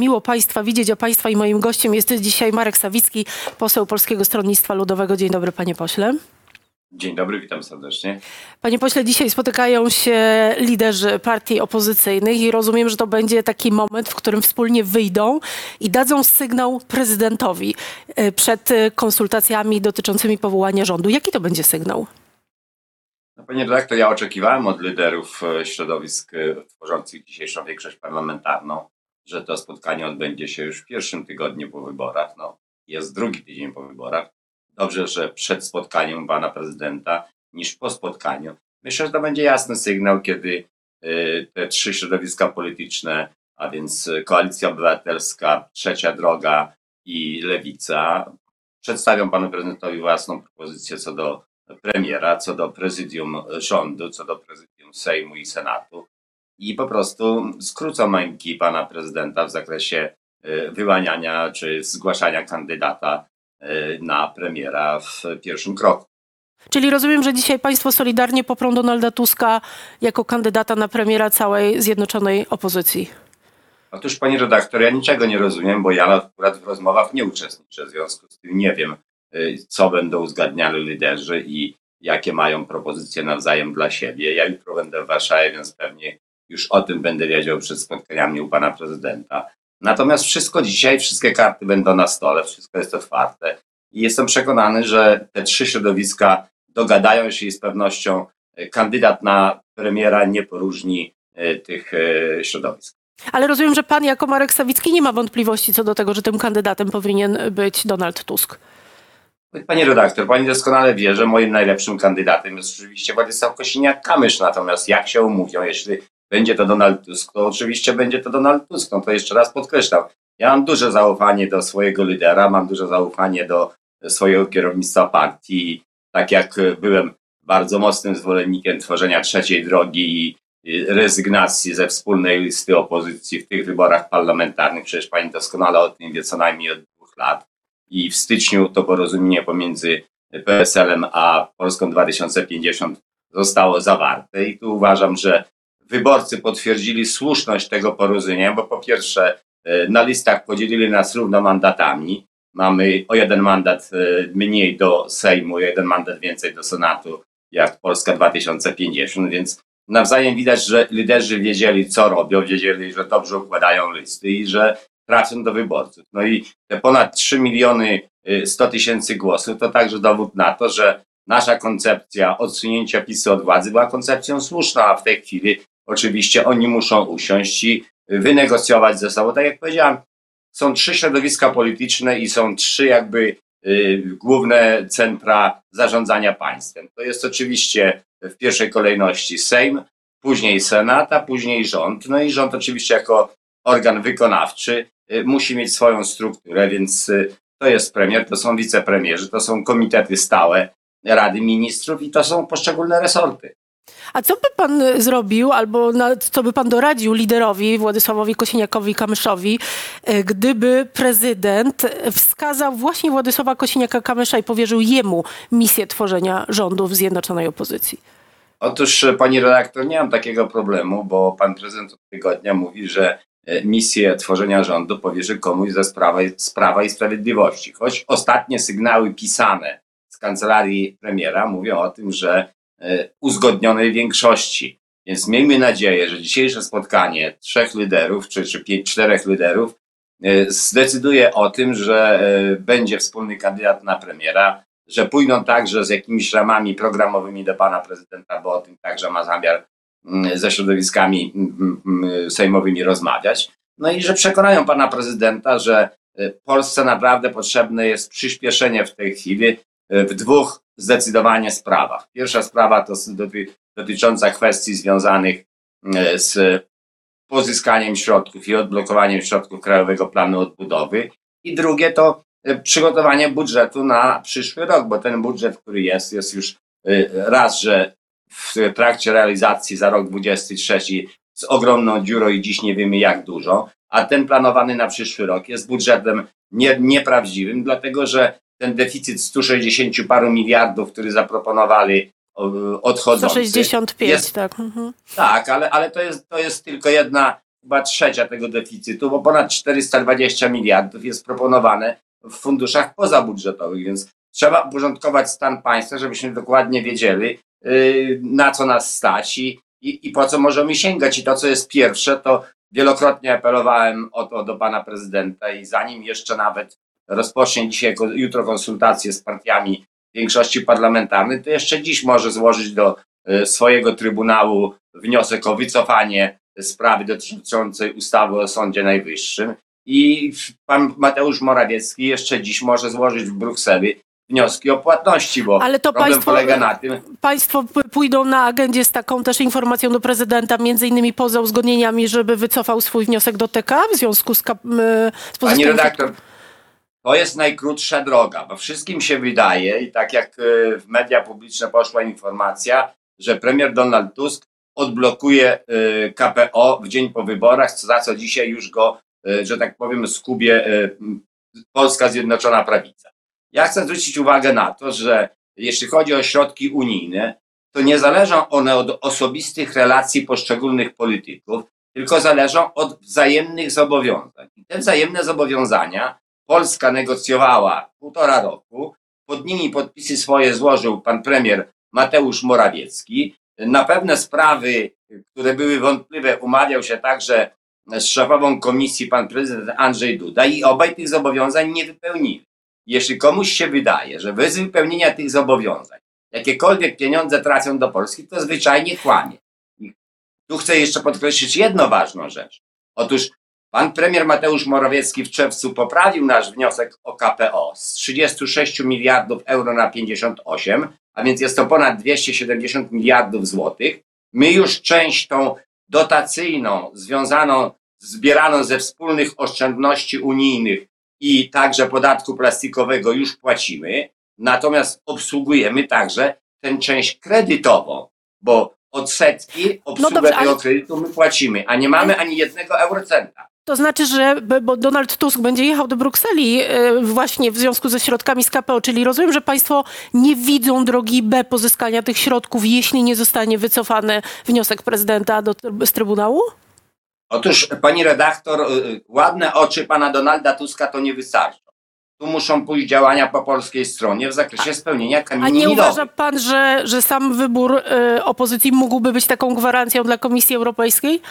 Miło Państwa widzieć, a Państwa i moim gościem jest dzisiaj Marek Sawicki, poseł Polskiego Stronnictwa Ludowego. Dzień dobry, panie pośle. Dzień dobry, witam serdecznie. Panie pośle, dzisiaj spotykają się liderzy partii opozycyjnych i rozumiem, że to będzie taki moment, w którym wspólnie wyjdą i dadzą sygnał prezydentowi e, przed e, konsultacjami dotyczącymi powołania rządu. Jaki to będzie sygnał? No, panie redaktor, ja oczekiwałem od liderów e, środowisk tworzących dzisiejszą większość parlamentarną, że to spotkanie odbędzie się już w pierwszym tygodniu po wyborach. No, jest drugi tydzień po wyborach. Dobrze, że przed spotkaniem pana prezydenta niż po spotkaniu. Myślę, że to będzie jasny sygnał, kiedy e, te trzy środowiska polityczne, a więc Koalicja Obywatelska, Trzecia Droga i Lewica, przedstawią panu prezydentowi własną propozycję co do premiera, co do prezydium rządu, co do prezydium Sejmu i Senatu i po prostu skrócą męki pana prezydenta w zakresie y, wyłaniania czy zgłaszania kandydata y, na premiera w pierwszym kroku. Czyli rozumiem, że dzisiaj państwo solidarnie poprą Donalda Tuska jako kandydata na premiera całej zjednoczonej opozycji. Otóż, pani redaktor, ja niczego nie rozumiem, bo ja akurat w rozmowach nie uczestniczę, w związku z tym nie wiem, y, co będą uzgadniali liderzy i jakie mają propozycje nawzajem dla siebie. Ja jutro będę w Warszawie, więc pewnie już o tym będę wiedział przed spotkaniami u pana prezydenta. Natomiast wszystko dzisiaj, wszystkie karty będą na stole, wszystko jest otwarte i jestem przekonany, że te trzy środowiska dogadają się i z pewnością y, kandydat na premiera nie poróżni y, tych y, środowisk. Ale rozumiem, że pan jako Marek Sawicki nie ma wątpliwości co do tego, że tym kandydatem powinien być Donald Tusk. Pani redaktor, pani doskonale wie, że moim najlepszym kandydatem jest oczywiście Władysław Kosiniak-Kamysz, natomiast jak się umówią, jeśli będzie to Donald Tusk, to oczywiście będzie to Donald Tusk, no to jeszcze raz podkreślam. Ja mam duże zaufanie do swojego lidera, mam duże zaufanie do swojego kierownictwa partii. Tak jak byłem bardzo mocnym zwolennikiem tworzenia trzeciej drogi i rezygnacji ze wspólnej listy opozycji w tych wyborach parlamentarnych, przecież pani doskonale o tym wie co najmniej od dwóch lat i w styczniu to porozumienie pomiędzy PSL-em a Polską 2050 zostało zawarte i tu uważam, że wyborcy potwierdzili słuszność tego porozumienia, bo po pierwsze e, na listach podzielili nas równo mandatami. Mamy o jeden mandat e, mniej do Sejmu, jeden mandat więcej do Senatu, jak Polska 2050, więc nawzajem widać, że liderzy wiedzieli, co robią, wiedzieli, że dobrze układają listy i że trafią do wyborców. No i te ponad 3 miliony 100 tysięcy głosów to także dowód na to, że nasza koncepcja odsunięcia PiSu od władzy była koncepcją słuszną, a w tej chwili oczywiście oni muszą usiąść i wynegocjować ze sobą. Tak jak powiedziałem, są trzy środowiska polityczne i są trzy jakby y, główne centra zarządzania państwem. To jest oczywiście w pierwszej kolejności Sejm, później Senat, a później rząd. No i rząd oczywiście jako organ wykonawczy Y, musi mieć swoją strukturę, więc y, to jest premier, to są wicepremierzy, to są komitety stałe Rady Ministrów i to są poszczególne resorty. A co by pan zrobił, albo co by pan doradził liderowi Władysławowi Kosiniakowi-Kamyszowi, y, gdyby prezydent wskazał właśnie Władysława Kosiniaka-Kamysza i powierzył jemu misję tworzenia rządu w zjednoczonej opozycji? Otóż, pani redaktor, nie mam takiego problemu, bo pan prezydent od tygodnia mówi, że E, misję tworzenia rządu powierzy komuś ze Sprawa, Sprawa i Sprawiedliwości. Choć ostatnie sygnały pisane z kancelarii premiera mówią o tym, że e, uzgodnionej większości. Więc miejmy nadzieję, że dzisiejsze spotkanie trzech liderów, czy, czy pięć, czterech liderów e, zdecyduje o tym, że będzie wspólny kandydat na premiera, że pójdą także z jakimiś ramami programowymi do pana prezydenta, bo o tym także ma zamiar Mm, ze środowiskami mm, mm, sejmowymi rozmawiać. No i że przekonają pana prezydenta, że Polsce naprawdę potrzebne jest przyspieszenie w tej chwili w dwóch zdecydowanie sprawach. Pierwsza sprawa to dotycząca kwestii związanych y, z pozyskaniem środków i odblokowaniem środków Krajowego Planu Odbudowy. I drugie to przygotowanie budżetu na przyszły rok, bo ten budżet, który jest, jest już raz, że w trakcie realizacji za rok 23 z ogromną dziurą i dziś nie wiemy jak dużo, a ten planowany na przyszły rok jest budżetem nie, nieprawdziwym, dlatego że ten deficyt 160 paru miliardów, który zaproponowali odchodzący. 165, jest, tak. Mhm. Tak, ale, ale to, jest, to jest tylko jedna, chyba trzecia tego deficytu, bo ponad 420 miliardów jest proponowane w funduszach pozabudżetowych, więc trzeba uporządkować stan państwa, żebyśmy dokładnie wiedzieli, yy, na co nas stać i, i, i po co możemy sięgać. I to, co jest pierwsze, to wielokrotnie apelowałem o to do pana prezydenta i zanim jeszcze nawet rozpocznie dzisiaj, jutro konsultacje z partiami większości parlamentarnej, to jeszcze dziś może złożyć do y, swojego Trybunału wniosek o wycofanie sprawy dotyczącej ustawy o Sądzie Najwyższym. I pan Mateusz Morawiecki jeszcze dziś może złożyć w Brukseli wnioski o płatności, bo Ale to problem państwo- polega na tym, Państwo pójdą na agendzie z taką też informacją do prezydenta, między innymi poza uzgodnieniami, żeby wycofał swój wniosek do TK w związku z, z Pani redaktor, to jest najkrótsza droga, bo wszystkim się wydaje, i tak jak e, w media publiczne poszła informacja, że premier Donald Tusk odblokuje e, KPO w dzień po wyborach, za co dzisiaj już go, e, że tak powiem, skubie Polska Zjednoczona Prawica. Ja chcę zwrócić uwagę na to, że jeśli chodzi o środki unijne, to nie zależą one od osobistych relacji poszczególnych polityków, tylko zależą od wzajemnych zobowiązań. I te wzajemne zobowiązania Polska negocjowała półtora roku. Pod nimi podpisy swoje złożył pan premier Mateusz Morawiecki. Na pewne sprawy, które były wątpliwe, umawiał się także z szefową komisji pan prezydent Andrzej Duda i obaj tych zobowiązań nie wypełnili. Jeśli komuś się wydaje, że bez wypełnienia tych zobowiązań jakiekolwiek pieniądze trafią do Polski, to zwyczajnie kłamie. I tu chcę jeszcze podkreślić jedną ważną rzecz. Otóż Pan premier Mateusz Morawiecki w czerwcu poprawił nasz wniosek o KPO z 36 miliardów euro na 58, a więc jest to ponad 270 miliardów złotych. My już część tą dotacyjną, związaną, zbieraną ze wspólnych oszczędności unijnych i także podatku plastikowego już płacimy, natomiast obsługujemy także tę część kredytową, bo odsetki, obsługę dobrze, tego ale- kredytu my płacimy, a nie mamy ani jednego eurocenta. To znaczy, że bo Donald Tusk będzie jechał do Brukseli e, właśnie w związku ze środkami z KPO, czyli rozumiem, że państwo nie widzą drogi B pozyskania tych środków, jeśli nie zostanie wycofany wniosek prezydenta do, z Trybunału? Otóż, pani redaktor, y, y, ładne oczy pana Donalda Tuska to nie wystarczą. Tu muszą pójść działania po polskiej stronie w zakresie spełnienia A kamieni nie milowych. uważa pan, że, że sam wybór e, opozycji mógłby być taką gwarancją dla Komisji Europejskiej?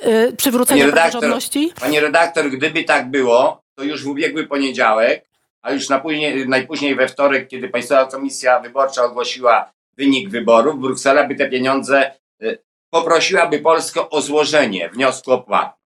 E, przywrócenia Panie redaktor, praworządności? Pani redaktor, gdyby tak było, to już w ubiegły poniedziałek, a już na później, najpóźniej we wtorek, kiedy Państwowa Komisja Wyborcza ogłosiła wynik wyborów, Bruksela by te pieniądze y, poprosiłaby Polskę o złożenie wniosku o płatność.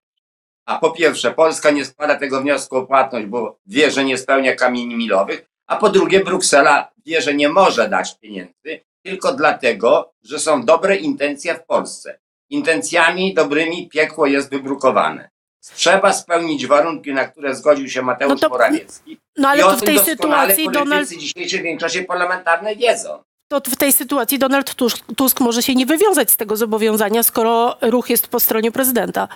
A po pierwsze, Polska nie składa tego wniosku o płatność, bo wie, że nie spełnia kamieni milowych, a po drugie, Bruksela wie, że nie może dać pieniędzy tylko dlatego, że są dobre intencje w Polsce. Intencjami dobrymi piekło jest wybrukowane. Trzeba spełnić warunki, na które zgodził się Mateusz No to- Morawiecki. No ale I to w tej sytuacji Donald dzisiejszej większości parlamentarnej wiedzą. To w tej sytuacji Donald Tusk, Tusk może się nie wywiązać z tego zobowiązania, skoro ruch jest po stronie prezydenta.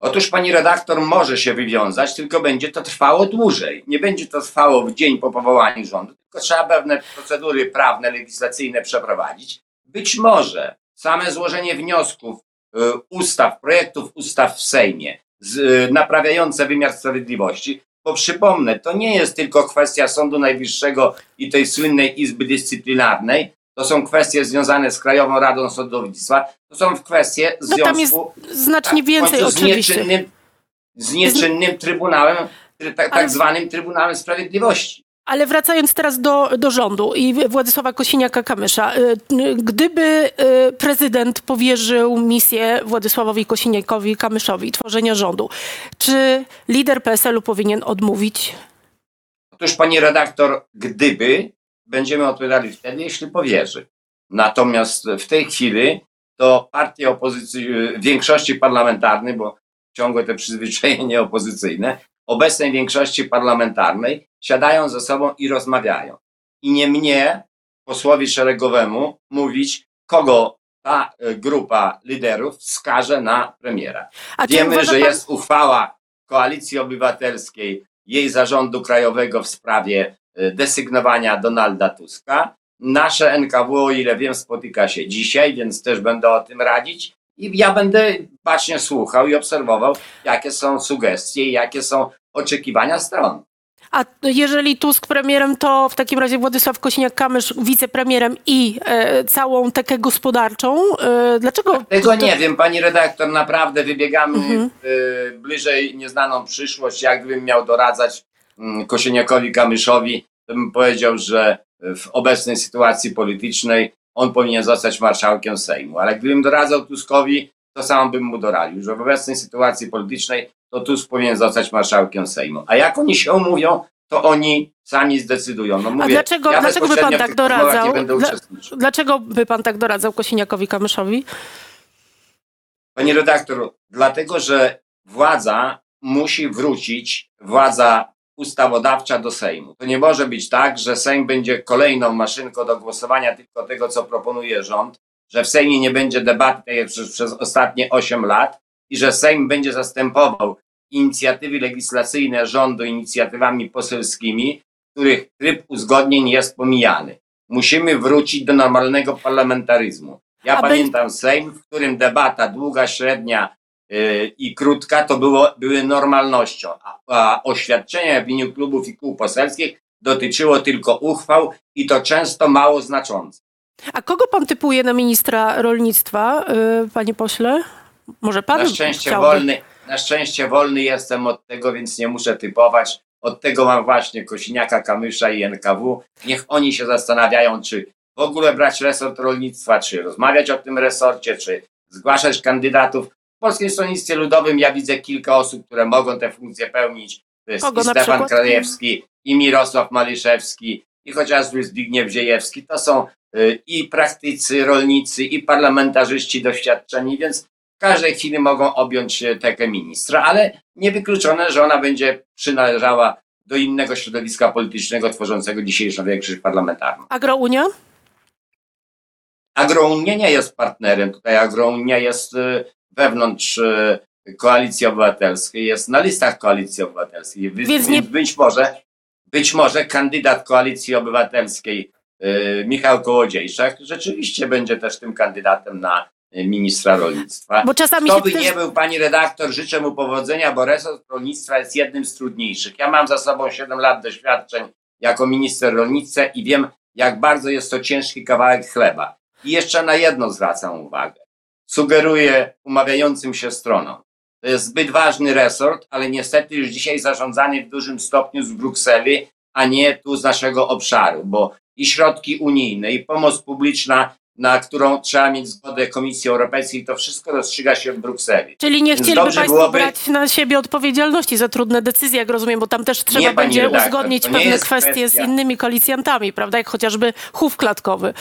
Otóż pani redaktor może się wywiązać, tylko będzie to trwało dłużej. Nie będzie to trwało w dzień po powołaniu rządu, tylko trzeba pewne procedury prawne, legislacyjne przeprowadzić. Być może same złożenie wniosków, y, ustaw, projektów ustaw w Sejmie, z, y, naprawiające wymiar sprawiedliwości, bo przypomnę, to nie jest tylko kwestia Sądu Najwyższego i tej słynnej Izby Dyscyplinarnej, to są kwestie związane z Krajową Radą Sądownictwa, to są kwestie w No tam jest związku znacznie w więcej z nieczynnym, z nieczynnym Trybunałem, try- tak, tak zwanym Trybunałem Sprawiedliwości. Ale wracając teraz do, do rządu i Władysława Kosiniaka-Kamysza. y, y, Gdyby y, prezydent powierzył misję Władysławowi Kosiniakowi-Kamyszowi tworzenia rządu, czy lider PSL-u powinien odmówić? Otóż, pani redaktor, gdyby, będziemy odpowiadali wtedy, jeśli powierzy. Natomiast w tej chwili to partie opozycji, większości parlamentarnej, bo ciągłe te przyzwyczajenie opozycyjne, obecnej większości parlamentarnej siadają ze sobą i rozmawiają. I nie mnie, posłowi szeregowemu, mówić, kogo ta e, grupa liderów wskaże na premiera. A Wiemy, że pan- jest uchwała Koalicji Obywatelskiej, jej zarządu krajowego w sprawie e, desygnowania Donalda Tuska. Nasze NKW, o ile wiem, spotyka się dzisiaj, więc też będę o tym radzić. I ja będę bacznie słuchał i obserwował, jakie są sugestie jakie są oczekiwania stron. A jeżeli Tusk premierem, to w takim razie Władysław Kosiniak-Kamysz wicepremierem i e, całą tekę gospodarczą. E, dlaczego? Tego nie wiem, pani redaktor, naprawdę wybiegamy Mhm. y, bliżej nieznaną przyszłość. Jak gdybym miał doradzać mm, Kosiniakowi Kamyszowi, to bym powiedział, że w obecnej sytuacji politycznej on powinien zostać marszałkiem Sejmu. Ale gdybym doradzał Tuskowi, to sam bym mu doradził, że w obecnej sytuacji politycznej to Tusk powinien zostać marszałkiem Sejmu. A jak oni się umówią, to oni sami zdecydują. No mówię, dlaczego- ja dlaczego by pan tak doradzał? Dla-. Dlaczego by pan tak doradzał Kosiniakowi Kamyszowi? Pani redaktor, dlatego, że władza musi wrócić, władza ustawodawcza do Sejmu. To nie może być tak, że Sejm będzie kolejną maszynką do głosowania tylko tego, co proponuje rząd, że w Sejmie nie będzie debaty tak jak przez, przez ostatnie 8 lat i że Sejm będzie zastępował inicjatywy legislacyjne rządu inicjatywami poselskimi, których tryb uzgodnień jest pomijany. Musimy wrócić do normalnego parlamentaryzmu. Ja A pamiętam Sejm, w którym debata długa, średnia yy, i krótka to było, były normalnością, a, a oświadczenia w imieniu klubów i kół poselskich dotyczyło tylko uchwał i to często mało znaczące. A kogo pan typuje na ministra rolnictwa, e, panie pośle? Może pan Na szczęście chciałby? wolny, na szczęście wolny jestem od tego, więc nie muszę typować. Od tego mam właśnie Kosiniaka, Kamysza i NKW. Niech oni się zastanawiają, czy w ogóle brać resort rolnictwa, czy rozmawiać o tym resorcie, czy zgłaszać kandydatów. W Polskim Stronnictwie Ludowym ja widzę kilka osób, które mogą te funkcje pełnić. To jest Kogo i Stefan przykład? Krajewski, i Mirosław Maliszewski, i chociażby Zbigniew Ziejewski. To są y, i praktycy, rolnicy, i parlamentarzyści doświadczeni, więc w każdej chwili mogą objąć e, tekę ministra, ale niewykluczone, że ona będzie przynależała do innego środowiska politycznego tworzącego dzisiejszą większość parlamentarną. Agrounia? Agrounia nie jest partnerem, tutaj Agrounia jest e, wewnątrz e, Koalicji Obywatelskiej, jest na listach Koalicji Obywatelskiej, więc, nie- być może być może kandydat Koalicji Obywatelskiej Michał Kołodziejczak rzeczywiście będzie też tym kandydatem na ministra rolnictwa. Bo czasami Kto by też... nie był, pani redaktor, życzę mu powodzenia, bo resort rolnictwa jest jednym z trudniejszych. Ja mam za sobą 7 lat doświadczeń jako minister rolnictwa i wiem, jak bardzo jest to ciężki kawałek chleba. I jeszcze na jedno zwracam uwagę. Sugeruję umawiającym się stronom. To jest zbyt ważny resort, ale niestety już dzisiaj zarządzany w dużym stopniu z Brukseli, a nie tu z naszego obszaru, bo i środki unijne, i pomoc publiczna, na którą trzeba mieć zgodę Komisji Europejskiej, to wszystko rozstrzyga się w Brukseli. Czyli nie chcieliby Państwo byłoby- brać na siebie odpowiedzialności za trudne decyzje, jak rozumiem, bo tam też trzeba pani będzie redaktor, uzgodnić nie pewne kwestie z kwestia- innymi koalicjantami, prawda? Jak chociażby chów klatkowy.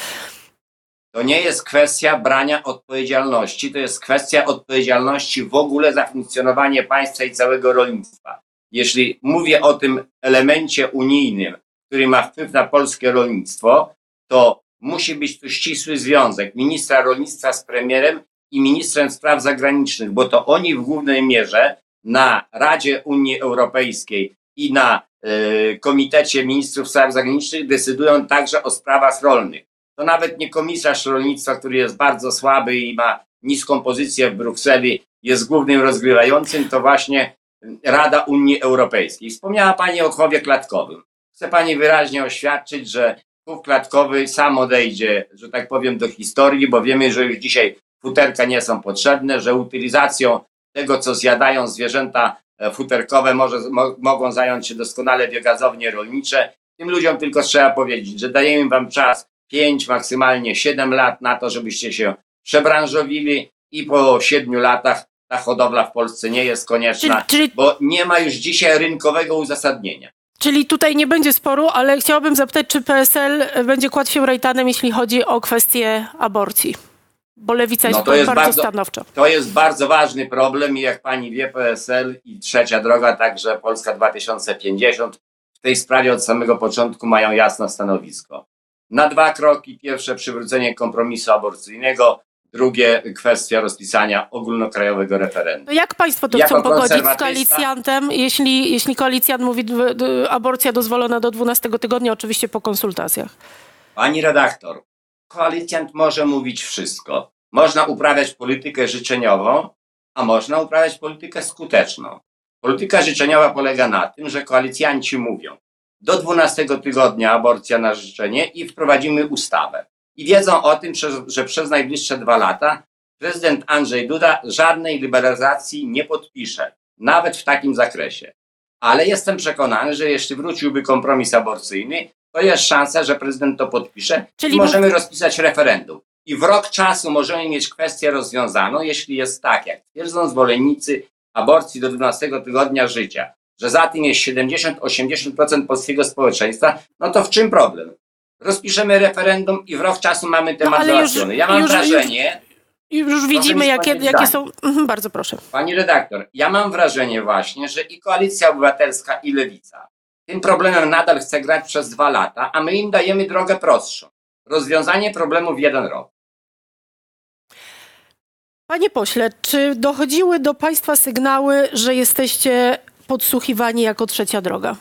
To nie jest kwestia brania odpowiedzialności, to jest kwestia odpowiedzialności w ogóle za funkcjonowanie państwa i całego rolnictwa. Jeśli mówię o tym elemencie unijnym, który ma wpływ na polskie rolnictwo, to musi być tu ścisły związek ministra rolnictwa z premierem i ministrem spraw zagranicznych, bo to oni w głównej mierze na Radzie Unii Europejskiej i na e, Komitecie Ministrów Spraw Zagranicznych decydują także o sprawach rolnych to nawet nie komisarz rolnictwa, który jest bardzo słaby i ma niską pozycję w Brukseli, jest głównym rozgrywającym, to właśnie Rada Unii Europejskiej. Wspomniała Pani o chowie klatkowym. Chcę Pani wyraźnie oświadczyć, że chów klatkowy sam odejdzie, że tak powiem, do historii, bo wiemy, że już dzisiaj futerka nie są potrzebne, że utylizacją tego, co zjadają zwierzęta e, futerkowe, może, mo, mogą zająć się doskonale biogazownie rolnicze. Tym ludziom tylko trzeba powiedzieć, że dajemy Wam czas 5, maksymalnie 7 lat na to, żebyście się przebranżowili i po 7 latach ta hodowla w Polsce nie jest Czyli, konieczna, czyli, bo nie ma już dzisiaj rynkowego uzasadnienia. Czyli tutaj nie będzie sporu, ale chciałabym zapytać, czy PSL będzie kładł się rejtanem, jeśli chodzi o kwestię aborcji? Bo lewica jest, No to jest bardzo, bardzo- stanowcza. To jest bardzo ważny problem i jak pani wie, PSL i trzecia droga, także Polska 2050 w tej sprawie od samego początku mają jasne stanowisko. Na dwa kroki. Pierwsze przywrócenie kompromisu aborcyjnego, drugie kwestia rozpisania ogólnokrajowego referendum. Jak państwo to Jako chcą pogodzić z koalicjantem, jeśli, jeśli koalicjant mówi aborcja dozwolona do 12 tygodnia, oczywiście po konsultacjach? Pani redaktor, koalicjant może mówić wszystko. Można uprawiać politykę życzeniową, a można uprawiać politykę skuteczną. Polityka życzeniowa polega na tym, że koalicjanci mówią do 12 tygodnia aborcja na życzenie i wprowadzimy ustawę. I wiedzą o tym, że, przez najbliższe dwa lata prezydent Andrzej Duda żadnej liberalizacji nie podpisze, nawet w takim zakresie. Ale jestem przekonany, że jeśli wróciłby kompromis aborcyjny, to jest szansa, że prezydent to podpisze Czyli i możemy rozpisać referendum. I w rok czasu możemy mieć kwestię rozwiązaną, jeśli jest tak, jak twierdzą zwolennicy aborcji do 12 tygodnia życia, że za tym jest 70-80% polskiego społeczeństwa, no to w czym problem? Rozpiszemy referendum i w rok czasu mamy temat już- załatwiony. Ja mam już- wrażenie, Już widzimy, mi jakie, jakie są... Mhm, bardzo proszę. Pani redaktor, ja mam wrażenie właśnie, że i Koalicja Obywatelska, i Lewica tym problemem nadal chce grać przez dwa lata, a my im dajemy drogę prostszą. Rozwiązanie problemu w jeden rok. Panie pośle, czy dochodziły do państwa sygnały, że jesteście podsłuchiwani jako trzecia droga?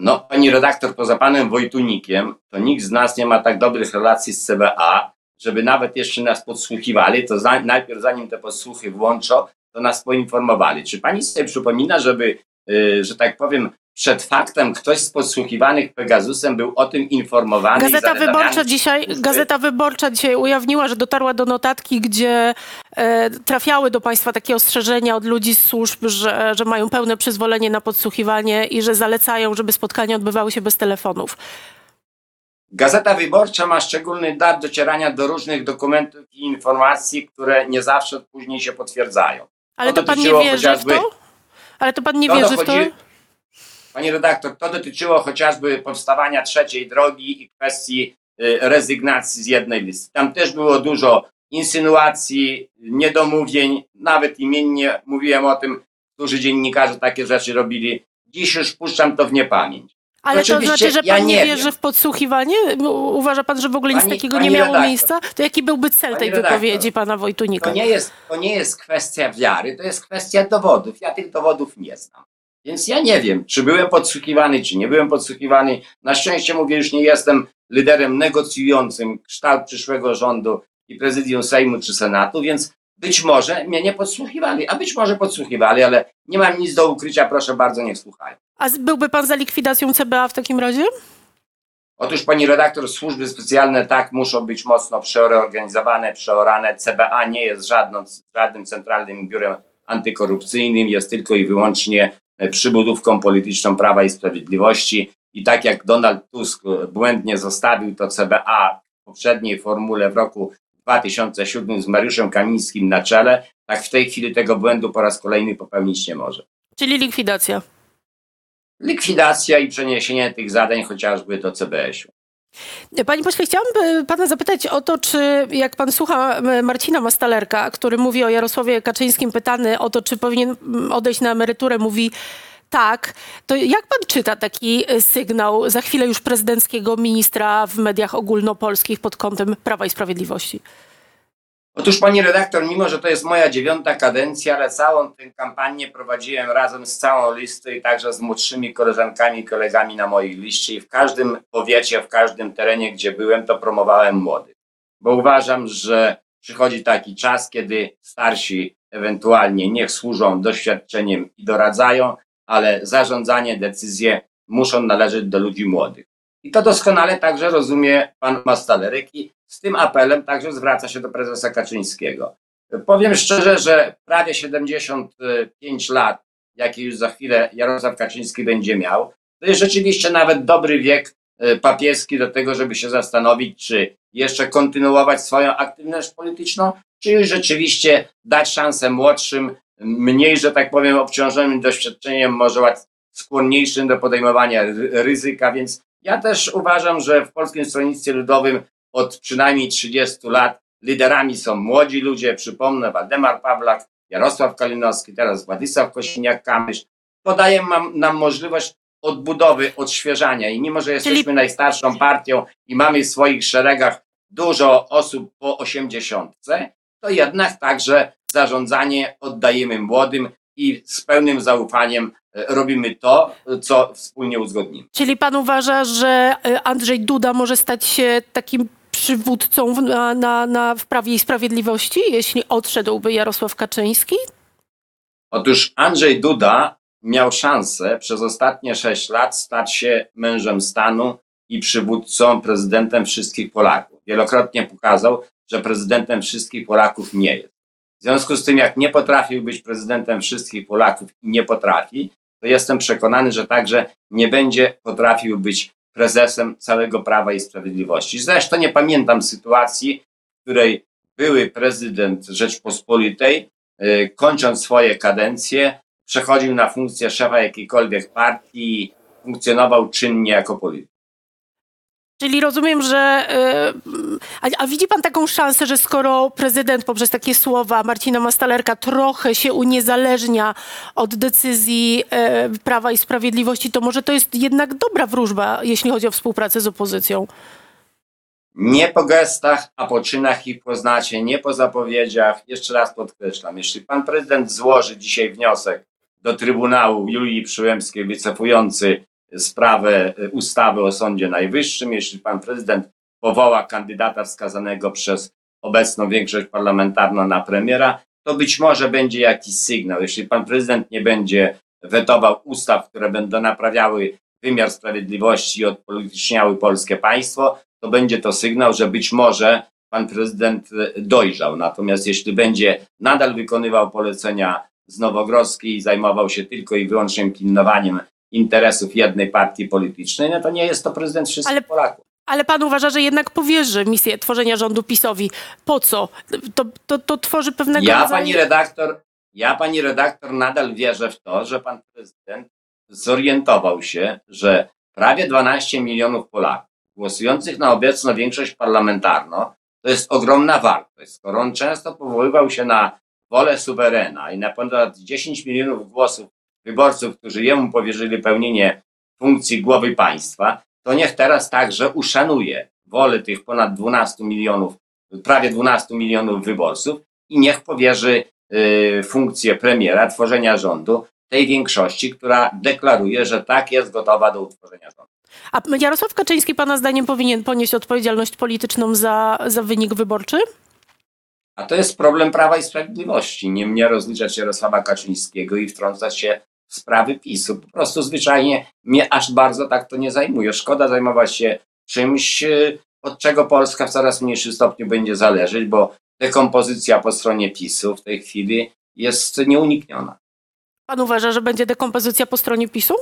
No, pani redaktor, poza panem Wojtunikiem, to nikt z nas nie ma tak dobrych relacji z CBA, żeby nawet jeszcze nas podsłuchiwali, to za, najpierw zanim te podsłuchy włączą, to nas poinformowali. Czy pani sobie przypomina, żeby, y, że tak powiem, przed faktem ktoś z podsłuchiwanych Pegasusem był o tym informowany? Gazeta Wyborcza dzisiaj? Gazeta Wyborcza dzisiaj ujawniła, że dotarła do notatki, gdzie e, trafiały do państwa takie ostrzeżenia od ludzi z służb, że, że mają pełne przyzwolenie na podsłuchiwanie i że zalecają, żeby spotkania odbywały się bez telefonów. Gazeta Wyborcza ma szczególny dar docierania do różnych dokumentów i informacji, które nie zawsze później się potwierdzają. Ale To to pan nie wierzy w to? Ale to pan nie wierzy w to? Dochodzi- Pani redaktor, to dotyczyło chociażby powstawania trzeciej drogi i kwestii y, rezygnacji z jednej listy. Tam też było dużo insynuacji, niedomówień, nawet imiennie mówiłem o tym, którzy dziennikarze takie rzeczy robili. Dziś już puszczam to w niepamięć. Ale to znaczy, że ja pan nie, nie wierzy wiem. w podsłuchiwanie? U- Uważa pan, że w ogóle nic Pani- takiego pani nie miało redaktor. miejsca? To jaki byłby cel tej redaktor. wypowiedzi pana Wojtunika? To nie, jest, to nie jest kwestia wiary, to jest kwestia dowodów. Ja tych dowodów nie znam. Więc ja nie wiem, czy byłem podsłuchiwany, czy nie byłem podsłuchiwany. Na szczęście mówię, już nie jestem liderem negocjującym kształt przyszłego rządu i prezydium Sejmu czy Senatu, więc być może mnie nie podsłuchiwali, a być może podsłuchiwali, ale nie mam nic do ukrycia, proszę bardzo, niech słuchają. A byłby pan za likwidacją CBA w takim razie? Otóż pani redaktor, służby specjalne tak muszą być mocno przeorganizowane, przeorane. CBA nie jest żadną, żadnym centralnym biurem antykorupcyjnym, jest tylko i wyłącznie przybudówką polityczną Prawa i Sprawiedliwości. I tak jak Donald Tusk e, błędnie zostawił to CBA w poprzedniej formule w roku 2007 z Mariuszem Kamińskim na czele, tak w tej chwili tego błędu po raz kolejny popełnić nie może. Czyli likwidacja. Likwidacja i przeniesienie tych zadań chociażby do CBS-u. Panie pośle, chciałam by pana zapytać o to, czy jak pan słucha m, Marcina Mastalerka, który mówi o Jarosławie Kaczyńskim, pytany o to, czy powinien mm, odejść na emeryturę, mówi tak, to jak pan czyta taki y, sygnał za chwilę już prezydenckiego ministra w mediach ogólnopolskich pod kątem Prawa i Sprawiedliwości? Otóż pani redaktor, mimo że to jest moja dziewiąta kadencja, ale całą tę kampanię prowadziłem razem z całą listą i także z młodszymi koleżankami i kolegami na mojej liście i w każdym powiecie, w każdym terenie, gdzie byłem, to promowałem młodych. Bo uważam, że przychodzi taki czas, kiedy starsi ewentualnie niech służą doświadczeniem i doradzają, ale zarządzanie, decyzje muszą należeć do ludzi młodych. I to doskonale także rozumie pan Mastalerek i z tym apelem także zwraca się do prezesa Kaczyńskiego. Powiem szczerze, że prawie 75 lat, jakie już za chwilę Jarosław Kaczyński będzie miał, to jest rzeczywiście nawet dobry wiek e, papieski do tego, żeby się zastanowić, czy jeszcze kontynuować swoją aktywność polityczną, czy już rzeczywiście dać szansę młodszym, mniej, że tak powiem, obciążonym doświadczeniem, może skłonniejszym do podejmowania ry- ryzyka, więc ja też uważam, że w Polskim Stronnictwie Ludowym od przynajmniej 30 lat liderami są młodzi ludzie. Przypomnę, Waldemar Pawlak, Jarosław Kalinowski, teraz Władysław Kosiniak-Kamysz. Podaje nam, możliwość odbudowy, odświeżania i mimo, że jesteśmy najstarszą partią i mamy w swoich szeregach dużo osób po 80, to jednak także zarządzanie oddajemy młodym i z pełnym zaufaniem robimy to, co wspólnie uzgodnimy. Czyli pan uważa, że y, Andrzej Duda może stać się takim przywódcą w, na, na, na, w Prawie i Sprawiedliwości, jeśli odszedłby Jarosław Kaczyński? Otóż Andrzej Duda miał szansę przez ostatnie sześć lat stać się mężem stanu i przywódcą, prezydentem wszystkich Polaków. Wielokrotnie pokazał, że prezydentem wszystkich Polaków nie jest. W związku z tym, jak nie potrafił być prezydentem wszystkich Polaków i nie potrafi, to jestem przekonany, że także nie będzie potrafił być prezesem całego Prawa i Sprawiedliwości. Zresztą nie pamiętam sytuacji, w której były prezydent Rzeczpospolitej, yy, kończąc swoje kadencje, przechodził na funkcję szefa jakiejkolwiek partii i funkcjonował czynnie jako polityk. Czyli rozumiem, że. Yy, a, a, widzi pan taką szansę, że skoro prezydent poprzez takie słowa Marcina Mastalerka trochę się uniezależnia od decyzji yy, Prawa i Sprawiedliwości, to może to jest jednak dobra wróżba, jeśli chodzi o współpracę z opozycją? Nie po gestach, a po czynach ich poznacie, nie po zapowiedziach. Jeszcze raz podkreślam, jeśli pan prezydent złoży dzisiaj wniosek do Trybunału Julii Przyłębskiej wycofujący sprawę y, ustawy o Sądzie Najwyższym, jeśli pan prezydent powoła kandydata wskazanego przez obecną większość parlamentarną na premiera, to być może będzie jakiś sygnał. Jeśli pan prezydent nie będzie wetował ustaw, które będą naprawiały wymiar sprawiedliwości i odpolityczniały polskie państwo, to będzie to sygnał, że być może pan prezydent y, dojrzał. Natomiast jeśli będzie nadal wykonywał polecenia z Nowogrodzkiej i zajmował się tylko i wyłącznie pilnowaniem interesów jednej partii politycznej, no to nie jest to prezydent wszystkich Ale- Polaków. Ale pan uważa, że jednak powierzy misję tworzenia rządu PiSowi. Po co? To, to, to tworzy pewnego Ja, rodzaju... pani redaktor, ja, pani redaktor, nadal wierzę w to, że pan prezydent zorientował się, że prawie 12 milionów Polaków głosujących na obecną większość parlamentarną to jest ogromna wartość. Skoro on często powoływał się na wolę suwerena i na ponad 10 milionów głosów wyborców, którzy jemu powierzyli pełnienie funkcji głowy państwa, to niech teraz także uszanuje wolę tych ponad 12 milionów, prawie 12 milionów wyborców i niech powierzy y, funkcję premiera, tworzenia rządu tej większości, która deklaruje, że tak jest gotowa do utworzenia rządu. A Jarosław Kaczyński pana zdaniem powinien ponieść odpowiedzialność polityczną za, za wynik wyborczy? A to jest problem Prawa i Sprawiedliwości. Nie mnie rozliczać Jarosława Kaczyńskiego i wtrącać się sprawy PiSu. Po prostu zwyczajnie mnie aż bardzo tak to nie zajmuje. Szkoda zajmować się czymś, y, od czego Polska w coraz mniejszym stopniu będzie zależeć, bo dekompozycja po stronie PiSu w tej chwili jest nieunikniona. Pan uważa, że będzie dekompozycja po stronie PiSu?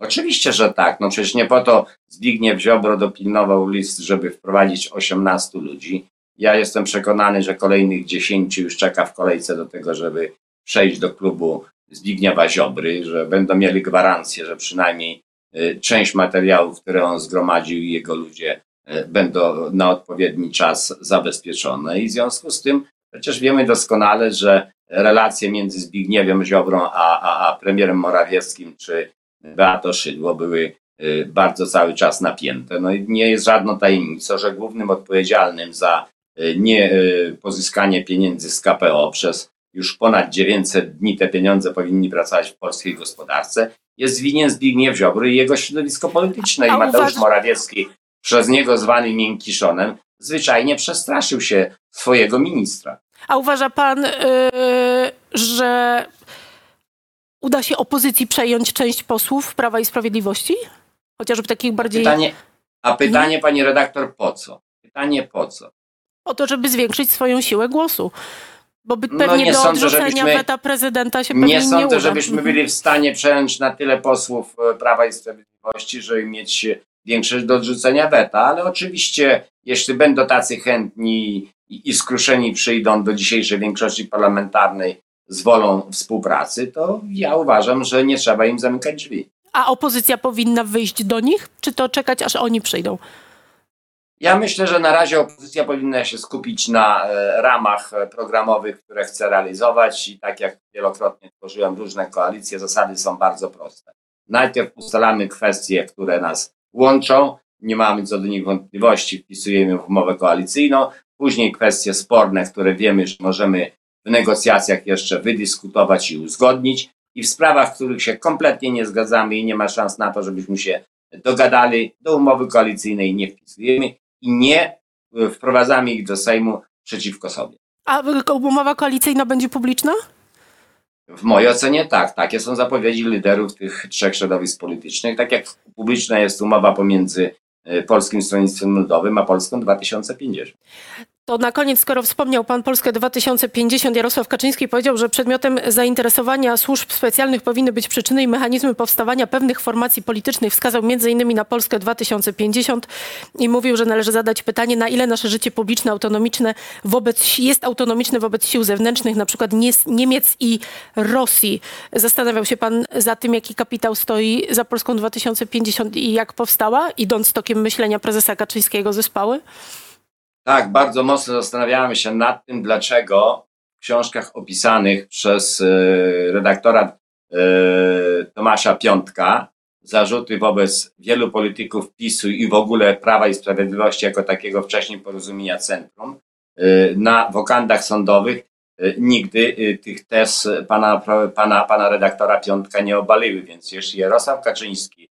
Oczywiście, że tak. No przecież nie po to Zbigniew Ziobro dopilnował list, żeby wprowadzić 18 ludzi. Ja jestem przekonany, że kolejnych 10 już czeka w kolejce do tego, żeby przejść do klubu Zbigniewa Ziobry, że będą mieli gwarancję, że przynajmniej y, część materiałów, które on zgromadził i jego ludzie y, będą na odpowiedni czas zabezpieczone. I w związku z tym przecież wiemy doskonale, że relacje między Zbigniewem Ziobrą a, a, a premierem Morawieckim czy Beato Szydło były y, bardzo cały czas napięte. No i nie jest żadną tajemnicą, że głównym odpowiedzialnym za nie pozyskanie pieniędzy z KPO przez już ponad 900 dni te pieniądze powinni pracować w polskiej gospodarce, jest winien Zbigniew Ziobro i jego środowisko polityczne. I Mateusz Morawiecki, przez niego zwany miękkiszonem, zwyczajnie przestraszył się swojego ministra. A uważa pan, yy, że uda się opozycji przejąć część posłów Prawa i Sprawiedliwości? Chociażby takich bardziej Pytanie, a pytanie, pani redaktor, po co? Pytanie po co? po to, żeby zwiększyć swoją siłę głosu. Bo by No pewnie nie do sądzę, odrzucenia żebyśmy- weta prezydenta się pewnie Nie nie, sądzę, uda. żebyśmy byli w stanie przejąć na tyle posłów e, Prawa i Sprawiedliwości, żeby mieć większość do odrzucenia weta, ale oczywiście, jeśli będą tacy chętni i, i skruszeni przyjdą do dzisiejszej większości parlamentarnej z wolą współpracy, to ja uważam, że nie trzeba im zamykać drzwi. A opozycja powinna wyjść do nich, czy to czekać, aż oni przyjdą? Ja myślę, że na razie opozycja powinna się skupić na e, ramach e, programowych, które chce realizować i tak jak wielokrotnie tworzyłem różne koalicje, zasady są bardzo proste. Najpierw ustalamy kwestie, które nas łączą, nie mamy co do nich wątpliwości, wpisujemy w umowę koalicyjną, później kwestie sporne, które wiemy, że możemy w negocjacjach jeszcze wydyskutować i uzgodnić. I w sprawach, w których się kompletnie nie zgadzamy i nie ma szans na to, żebyśmy się dogadali, do umowy koalicyjnej nie wpisujemy i nie y, wprowadzamy ich do Sejmu przeciwko sobie. A umowa koalicyjna będzie publiczna? W mojej ocenie tak. Takie są zapowiedzi liderów tych trzech środowisk politycznych. Tak jak publiczna jest umowa pomiędzy y, Polskim Stronnictwem Ludowym a Polską 2050. To na koniec, skoro wspomniał Pan Polskę 2050, Jarosław Kaczyński powiedział, że przedmiotem zainteresowania służb specjalnych powinny być przyczyny i mechanizmy powstawania pewnych formacji politycznych. Wskazał m.in. na Polskę 2050 i mówił, że należy zadać pytanie, na ile nasze życie publiczne, autonomiczne wobec, jest autonomiczne wobec sił zewnętrznych, na przykład Nie- Niemiec i Rosji. Zastanawiał się Pan za tym, jaki kapitał stoi za Polską 2050 i jak powstała, idąc tokiem myślenia prezesa Kaczyńskiego zespały? Tak, bardzo mocno zastanawiałem się nad tym, dlaczego w książkach opisanych przez y, redaktora y, Tomasza Piątka zarzuty wobec wielu polityków PiSu i w ogóle Prawa i Sprawiedliwości jako takiego wcześniej porozumienia centrum y, na wokandach sądowych nigdy tych tez pana, pana, pana redaktora Piątka nie obaliły. Więc jeśli Jarosław Kaczyński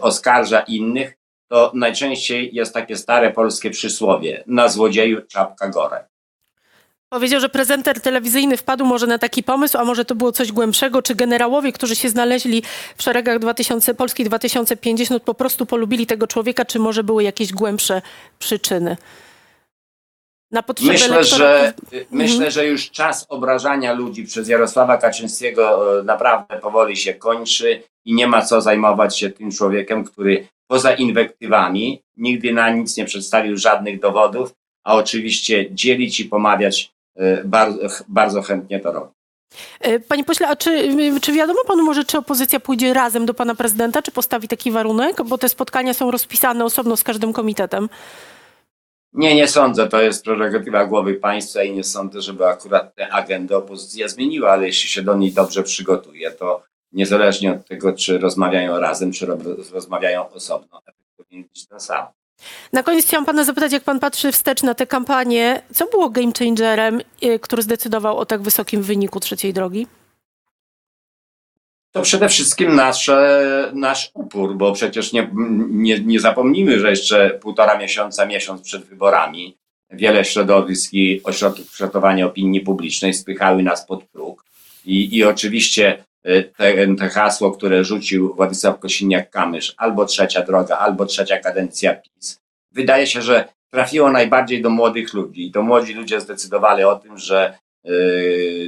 oskarża innych, to najczęściej jest takie stare polskie przysłowie na złodzieju czapka gore. Powiedział, że prezenter telewizyjny wpadł może na taki pomysł, a może to było coś głębszego, czy generałowie, którzy się znaleźli w szeregach 2000, Polski 2050 po prostu polubili tego człowieka, czy może były jakieś głębsze przyczyny? Na potrzeby Myślę, że, myślę, że już czas obrażania ludzi przez Jarosława Kaczyńskiego e, naprawdę powoli się kończy i nie ma co zajmować się tym człowiekiem, który poza inwektywami nigdy na nic nie przedstawił żadnych dowodów, a oczywiście dzielić i pomawiać e, bardzo, bardzo chętnie to robi. E, Panie pośle, a czy, czy wiadomo panu może, czy opozycja pójdzie razem do pana prezydenta, czy postawi taki warunek? Bo te spotkania są rozpisane osobno z każdym komitetem. Nie, nie sądzę. To jest prerogatywa głowy państwa i nie sądzę, żeby akurat tę agendę opozycja zmieniła, ale jeśli się do niej dobrze przygotuje, to niezależnie od tego, czy rozmawiają razem, czy ro- rozmawiają osobno, powinien być ten sam. Na koniec chciałam pana zapytać, jak pan patrzy wstecz na tę kampanię, co było game changerem, e, który zdecydował o tak wysokim wyniku trzeciej drogi? To przede wszystkim nasze, nasz upór, bo przecież nie, nie, nie zapomnijmy, że jeszcze półtora miesiąca, miesiąc przed wyborami wiele środowisk i ośrodków kształtowania opinii publicznej spychały nas pod próg. I, i oczywiście e, te, te hasło, które rzucił Władysław Kosiniak-Kamysz, albo trzecia droga, albo trzecia kadencja PiS, wydaje się, że trafiło najbardziej do młodych ludzi. I to młodzi ludzie zdecydowali o tym, że e,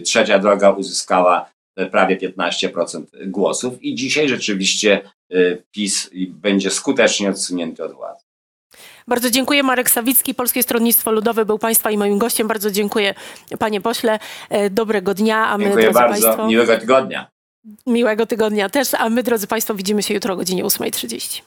trzecia droga uzyskała prawie 15% głosów i dzisiaj rzeczywiście e, PiS będzie skutecznie odsunięty od władzy. Bardzo dziękuję. Marek Sawicki, Polskie Stronnictwo Ludowe był państwa i moim gościem. Bardzo dziękuję panie pośle. E, Dobrego dnia, a my, Dziękuję bardzo, państwo, miłego tygodnia. miłego tygodnia też, a my, drodzy państwo, widzimy się jutro o godzinie 8.30.